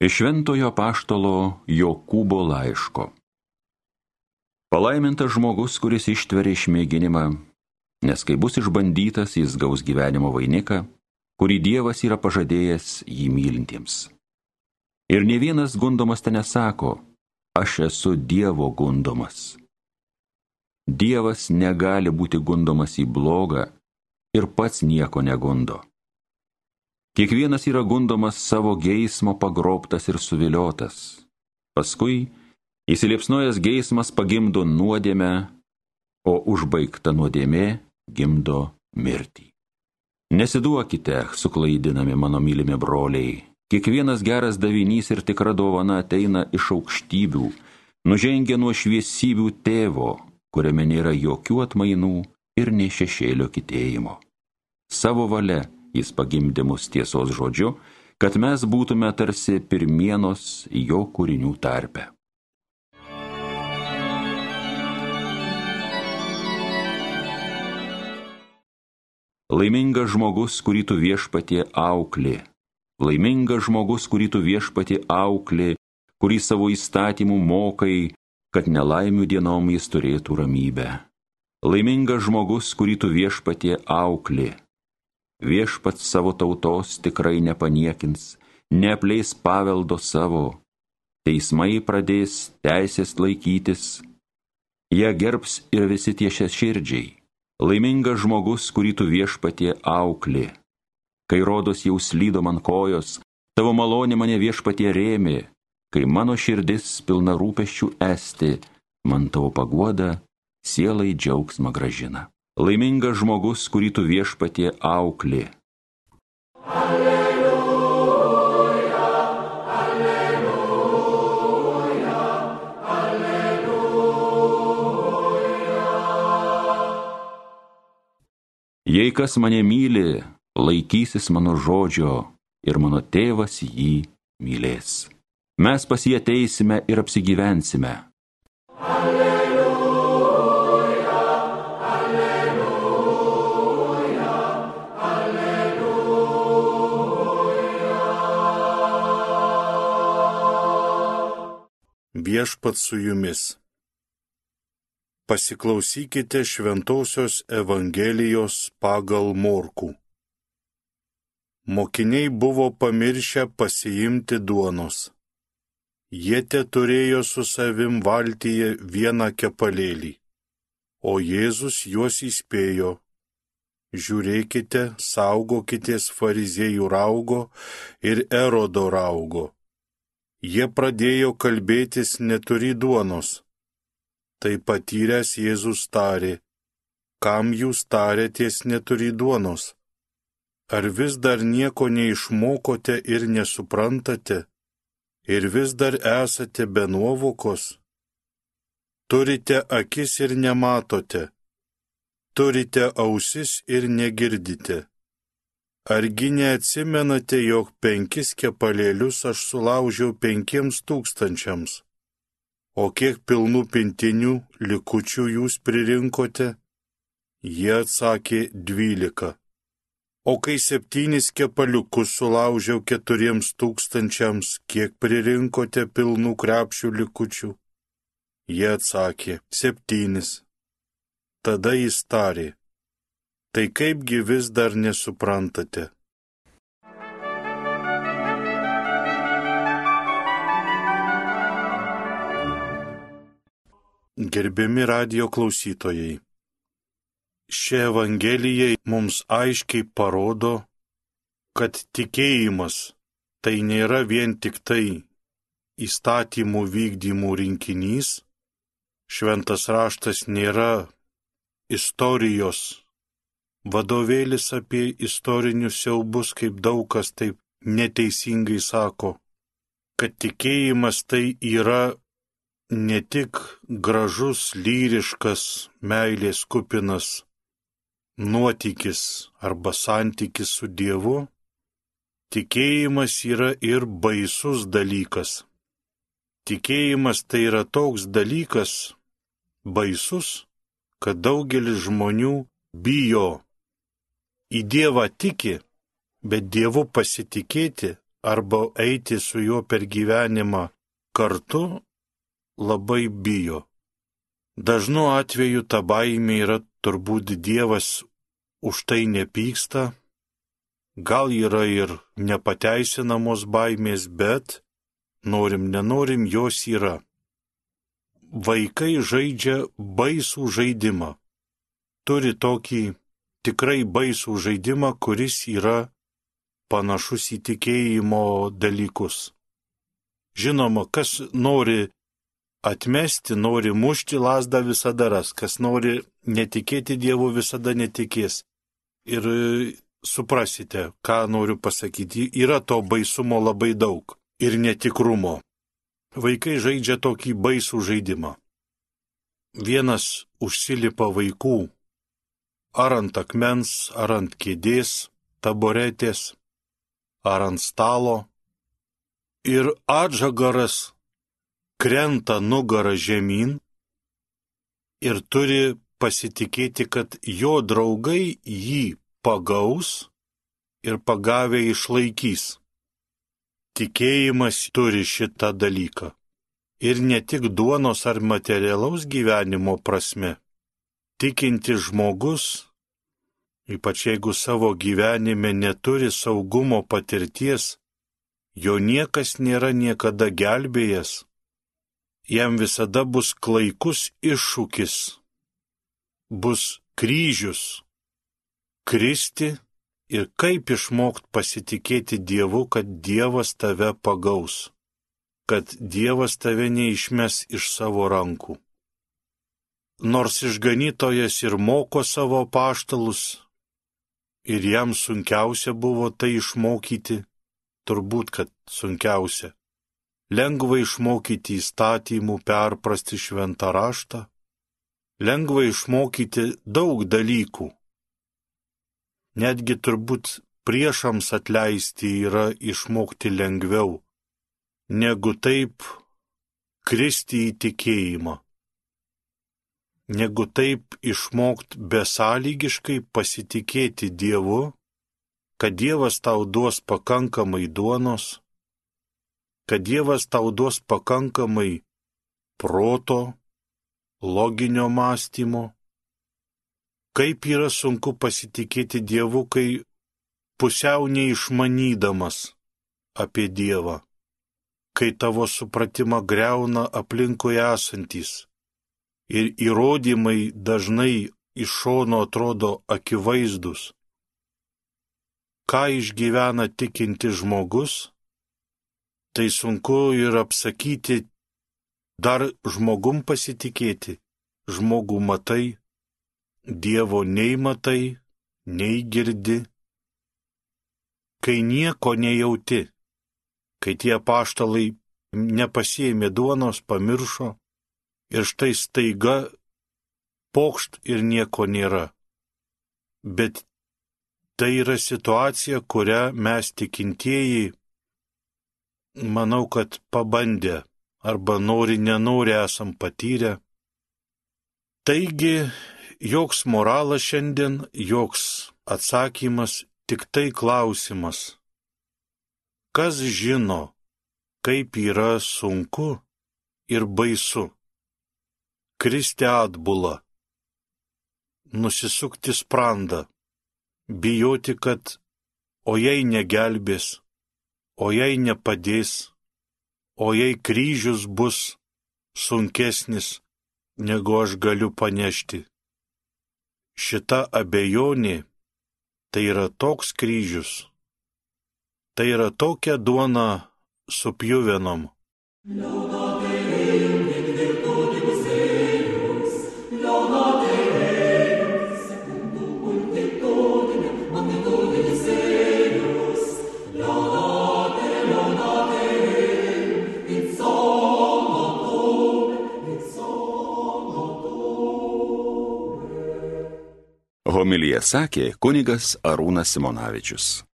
Iš Šventojo Paštalo Jokūbo laiško. Palaimintas žmogus, kuris ištveria išmėginimą, nes kai bus išbandytas, jis gaus gyvenimo vainiką, kurį Dievas yra pažadėjęs jį mylintiems. Ir ne vienas gundomas ten nesako, aš esu Dievo gundomas. Dievas negali būti gundomas į blogą ir pats nieko negundo. Kiekvienas yra gundomas savo geismo pagrobtas ir suviliotas. Paskui įsiliepsnojęs geismas pagimdo nuodėmę, o užbaigta nuodėmė gimdo mirtį. Nesiduokite, suklaidinami mano mylimi broliai. Kiekvienas geras davinys ir tikra dovana ateina iš aukštybių, nužengia nuo šviesybių tėvo, kuriame nėra jokių atmainų ir nei šešėlio kitėjimo. Savo valia jis pagimdė mus tiesos žodžiu, kad mes būtume tarsi pirmienos jo kūrinių tarpe. Laimingas žmogus, kurį tu viešpatie auklė. Laimingas žmogus, kurį tu viešpatie auklė, kurį savo įstatymų mokai, kad nelaimių dienom jis turėtų ramybę. Laimingas žmogus, kurį tu viešpatie auklė viešpats savo tautos tikrai nepaniekins, neapleis paveldo savo, teismai pradės teisės laikytis, jie gerbs ir visi tie širdžiai. Laimingas žmogus, kurį tu viešpatie auklė. Kai rodos jau slydo man kojos, tavo malonė mane viešpatie rėmė, kai mano širdis pilna rūpeščių esti, man tavo paguoda sielai džiaugsmą gražina laimingas žmogus, kurį tu viešpatie auklė. Alleluja, alleluja, alleluja. Jei kas mane myli, laikysis mano žodžio ir mano tėvas jį mylės. Mes pas jį ateisime ir apsigyvensime. Alleluja. Viešpat su jumis. Pasiklausykite šventosios Evangelijos pagal morkų. Mokiniai buvo pamiršę pasiimti duonos. Jie te turėjo su savim valtyje vieną kepalėlį, o Jėzus juos įspėjo. Žiūrėkite, saugokitės fariziejų raugo ir erodo raugo Jie pradėjo kalbėtis neturi duonos. Tai patyręs Jėzus tarė, kam jūs tarėties neturi duonos? Ar vis dar nieko neišmokote ir nesuprantate? Ir vis dar esate be nuovokos? Turite akis ir nematote. Turite ausis ir negirdite. Argi neatsimenate, jog penkis kepalėlius aš sulaužiau penkiems tūkstančiams? O kiek pilnų pintinių likučių jūs pririnkote? Jie atsakė dvylika. O kai septynis kepaliukus sulaužiau keturiems tūkstančiams, kiek pririnkote pilnų krepšių likučių? Jie atsakė septynis. Tada jis tarė tai kaipgi vis dar nesuprantate? Gerbiami radio klausytojai, ši Evangelija mums aiškiai parodo, kad tikėjimas tai nėra vien tik tai įstatymų vykdymų rinkinys, šventas raštas nėra istorijos vadovėlis apie istorinius siaubus, kaip daug kas taip neteisingai sako, kad tikėjimas tai yra ne tik gražus, lyriškas, meilės kupinas nuotykis arba santykis su Dievu, tikėjimas yra ir baisus dalykas. Tikėjimas tai yra toks dalykas baisus, kad daugelis žmonių bijo į Dievą tiki, bet Dievu pasitikėti arba eiti su juo per gyvenimą kartu, labai bijo. Dažnu atveju ta baimė yra turbūt Dievas už tai nepyksta, gal yra ir nepateisinamos baimės, bet norim, nenorim, jos yra. Vaikai žaidžia baisų žaidimą. Turi tokį tikrai baisų žaidimą, kuris yra panašus į tikėjimo dalykus. Žinoma, kas nori atmesti, nori mušti lasdą visada ras, kas nori netikėti Dievu visada netikės. Ir e, suprasite, ką noriu pasakyti, yra to baisumo labai daug ir netikrumo. Vaikai žaidžia tokį baisų žaidimą. Vienas užsilipa vaikų ar ant akmens, ar ant kėdės, taboretės, ar ant stalo ir atžagaras krenta nugarą žemyn ir turi pasitikėti, kad jo draugai jį pagaus ir pagavę išlaikys. Tikėjimas turi šitą dalyką. Ir ne tik duonos ar materialaus gyvenimo prasme. Tikinti žmogus ypač jeigu savo gyvenime neturi saugumo patirties, jo niekas nėra niekada gelbėjęs, jam visada bus klaikus iššūkis, bus kryžius, kristi ir kaip išmokti pasitikėti Dievu, kad Dievas tave pagaus, kad Dievas tave neišmes iš savo rankų. Nors išganytojas ir moko savo paštalus, ir jam sunkiausia buvo tai išmokyti, turbūt, kad sunkiausia. Lengva išmokyti įstatymų, perprasti šventą raštą, lengva išmokyti daug dalykų. Netgi turbūt priešams atleisti yra išmokti lengviau, negu taip kristi į tikėjimą negu taip išmokt besąlygiškai pasitikėti Dievu, kad Dievas tau duos pakankamai duonos, kad Dievas tau duos pakankamai proto, loginio mąstymo. Kaip yra sunku pasitikėti Dievu, kai pusiau neišmanydamas apie Dievą, kai tavo supratimą greuna aplinkui esantis ir įrodymai dažnai iš šono atrodo akivaizdus. Ką išgyvena tikinti žmogus, tai sunku ir apsakyti, dar žmogum pasitikėti, žmogų matai, Dievo nei matai, nei girdi, kai nieko nejauti, kai tie paštalai nepasėmė duonos, pamiršo, ir štai staiga pokšt ir nieko nėra. Bet tai yra situacija, kurią mes tikintieji, manau, kad pabandę arba nori, nenori esam patyrę. Taigi, joks moralas šiandien, joks atsakymas, tik tai klausimas. Kas žino, kaip yra sunku ir baisu? Kristi atbulą, nusisukti sprandą, bijoti, kad o jei negelbės, o jei nepadės, o jei kryžius bus sunkesnis, negu aš galiu panešti. Šita abejonė tai yra toks kryžius, tai yra tokia duona su pjuvenom. Sakė kunigas Arūnas Simonavičius.